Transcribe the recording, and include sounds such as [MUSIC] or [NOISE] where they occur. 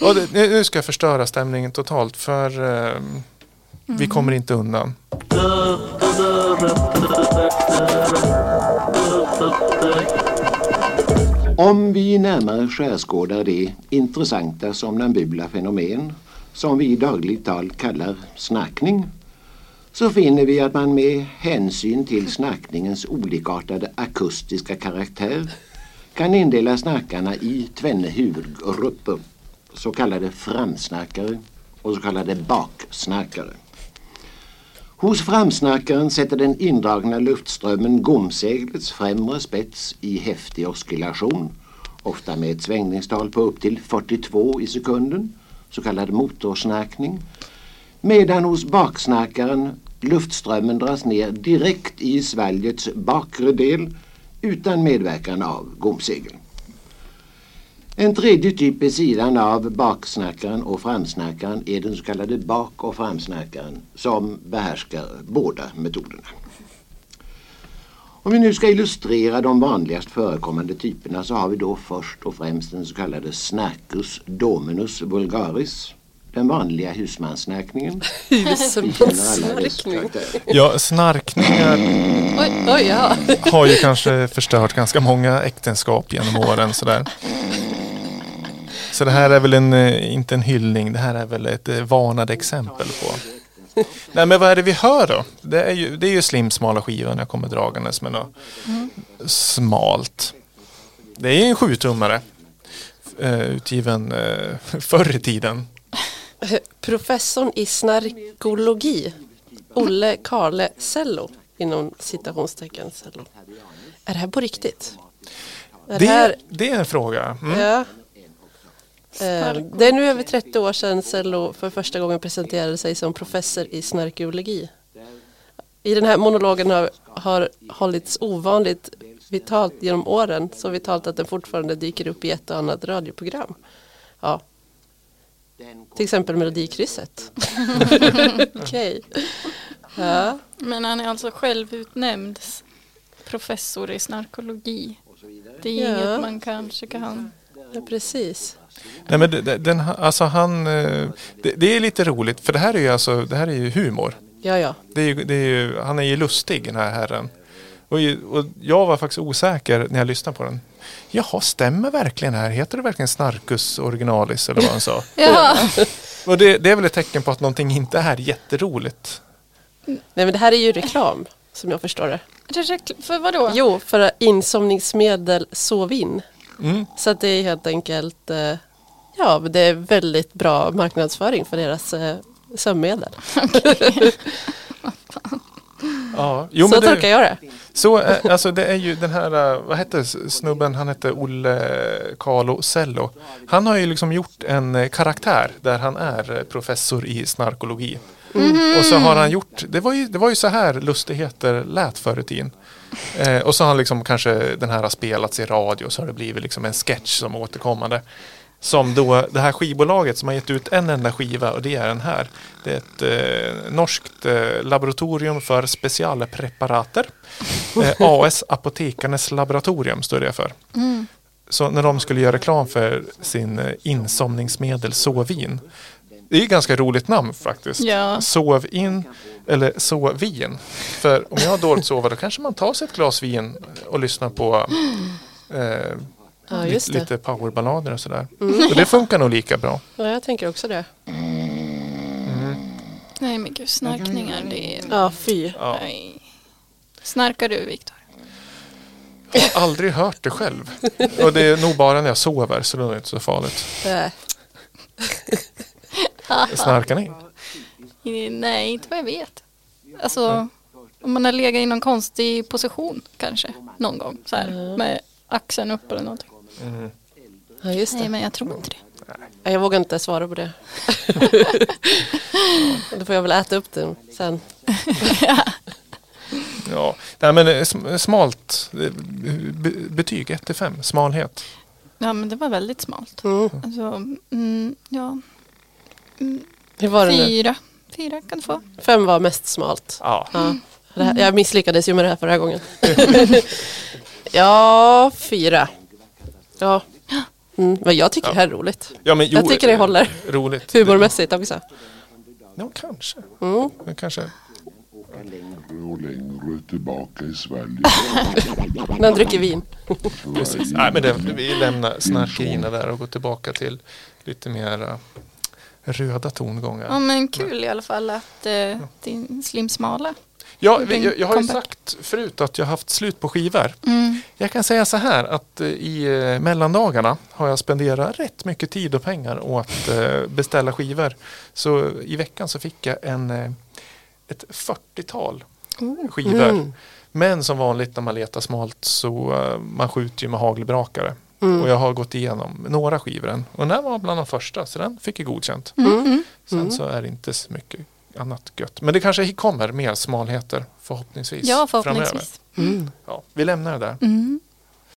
Och det, nu ska jag förstöra stämningen totalt för eh, vi kommer inte undan. Om vi närmare skärskådar det intressanta somnambula fenomen som vi i dagligt tal kallar snarkning så finner vi att man med hänsyn till snarkningens olikartade akustiska karaktär kan indela snarkarna i tvenne huvudgrupper, så kallade framsnarkare och så kallade baksnarkare. Hos framsnarkaren sätter den indragna luftströmmen gomseglets främre spets i häftig oscillation, ofta med ett svängningstal på upp till 42 i sekunden, så kallad motorsnarkning, medan hos baksnarkaren luftströmmen dras ner direkt i svalgets bakre del utan medverkan av gomsegel. En tredje typ vid sidan av baksnackaren och framsnackaren är den så kallade bak och framsnackaren som behärskar båda metoderna. Om vi nu ska illustrera de vanligast förekommande typerna så har vi då först och främst den så kallade Snarcus dominus vulgaris. Den vanliga husmanssnarkningen. [LAUGHS] Husmanssnarkning. Ja, snarkningar Oj, oj, ja. har ju kanske förstört ganska många äktenskap genom åren. Sådär. Så det här är väl en, eh, inte en hyllning, det här är väl ett eh, varnade exempel på. Nej men vad är det vi hör då? Det är ju, det är ju slimsmala skivan jag kommer dragandes med något smalt. Det är en sjutummare. Uh, utgiven [LAUGHS] förr i tiden. Professorn i snarkologi, Olle Karle Cello, inom citationstecken cello. Är det här på riktigt? Är det här, Det, det är en fråga. Mm. ja. Eh, Det är nu över 30 år sedan Cello för första gången presenterade sig som professor i snarkologi. I den här monologen har, har hållits ovanligt vitalt genom åren, så vitalt att den fortfarande dyker upp i ett och annat radioprogram. Ja. Till exempel Melodikrysset. [LAUGHS] Okej. Ja. Men han är alltså självutnämnd professor i snarkologi. Det är Ja. inget man kanske kan... ja, precis. Nej, men den, alltså han, eh, det, det är lite roligt för det här är ju, alltså, det här är ju humor. Ja, ja. Det är ju, det är ju, han är ju lustig den här herren. Och, och jag var faktiskt osäker när jag lyssnade på den. Jaha, stämmer verkligen här? Heter det verkligen Snarkus originalis eller vad han sa? [LAUGHS] Ja, Och det, det är väl ett tecken på att någonting inte är jätteroligt. Nej, men det här är ju reklam, som jag förstår det. för vadå? Jo, för insomningsmedel Sovin. Mm. Så det är helt enkelt, eh, ja, det är väldigt bra marknadsföring för deras eh, sömnmedel. [LAUGHS] Ja, jo, så men tolkar jag det. så, eh, alltså det är ju den här, vad hette snubben, han hette Olle Carlo Cello. Han har ju liksom gjort en karaktär där han är professor i snarkologi. Och så har han gjort, det var ju, det var ju så här lustigheter lät förr i tiden. Eh, och så har han liksom kanske den här har spelats i radio så har det blivit liksom en sketch som återkommande. Som då det här skivbolaget som har gett ut en enda skiva och det är den här. Det är ett eh, norskt eh, laboratorium för specialpreparater. Eh, AS Apotekarnes laboratorium står det för. Så när de skulle göra reklam för sin eh, insomningsmedel Sovin. Det är ju ganska roligt namn faktiskt. Ja. Sovin eller Sovin. För om jag har dåligt sova då kanske man tar sig ett glas vin och lyssnar på eh, Ja, det. lite powerballader och sådär. Och det funkar nog lika bra. Ja, jag tänker också det. Nej men gud, snarkningar det är... Ja, fy. Ja. Nej. Snarkar du Viktor? Jag har aldrig hört det själv. Och det är nog bara när jag sover så det är inte så farligt. Snarkar ni? Nej, inte vad jag vet. Alltså, om man har legat i någon konstig position kanske, någon gång. Så här, med axeln upp eller någonting. Ja, just Nej, det. men jag tror inte det. Ja, Jag vågar inte svara på det. [LAUGHS] Då får jag väl äta upp den sen. [LAUGHS] Ja, Nej, men eh, sm- smalt. eh, be- Betyg 1 till 5. Smalhet. Ja, men det var väldigt smalt. Mm. Alltså, mm, ja, Hur var det nu? fyra. Fyra kan du få. Fem var mest smalt. Ja. Ja. Här, jag misslyckades ju med det här förra gången. [LAUGHS] ja, fyra. Ja. Mm, men jag tycker det här är roligt. Ja, men, jo, Jag tycker det håller. Roligt. Humormässigt också. Ja, kanske. Mm. Men kanske. och längre tillbaka i Sverige. När han dricker vin. Precis. Nej, men det, vi lämnar snarkerierna där och går tillbaka till lite mer röda tongångar. Ja men kul i alla fall att eh, din slimsmala. Ja, jag, jag har ju sagt förut att jag har haft slut på skivor. Mm. Jag kan säga så här att eh, i eh, mellandagarna har jag spenderat rätt mycket tid och pengar åt eh, beställa skivor. Så i veckan så fick jag en, ett 40-tal skivor. Mm. Men som vanligt när man letar smalt så man skjuter ju med hagelbrakare. Mm. Och jag har gått igenom några skivor än. Och den här var bland de första så den fick jag godkänt. Mm. Mm. Sen så är det inte så mycket annat gött. Men det kanske kommer mer smalheter förhoppningsvis. Ja Framöver. förhoppningsvis. Mm. Ja, vi lämnar det där. Mm.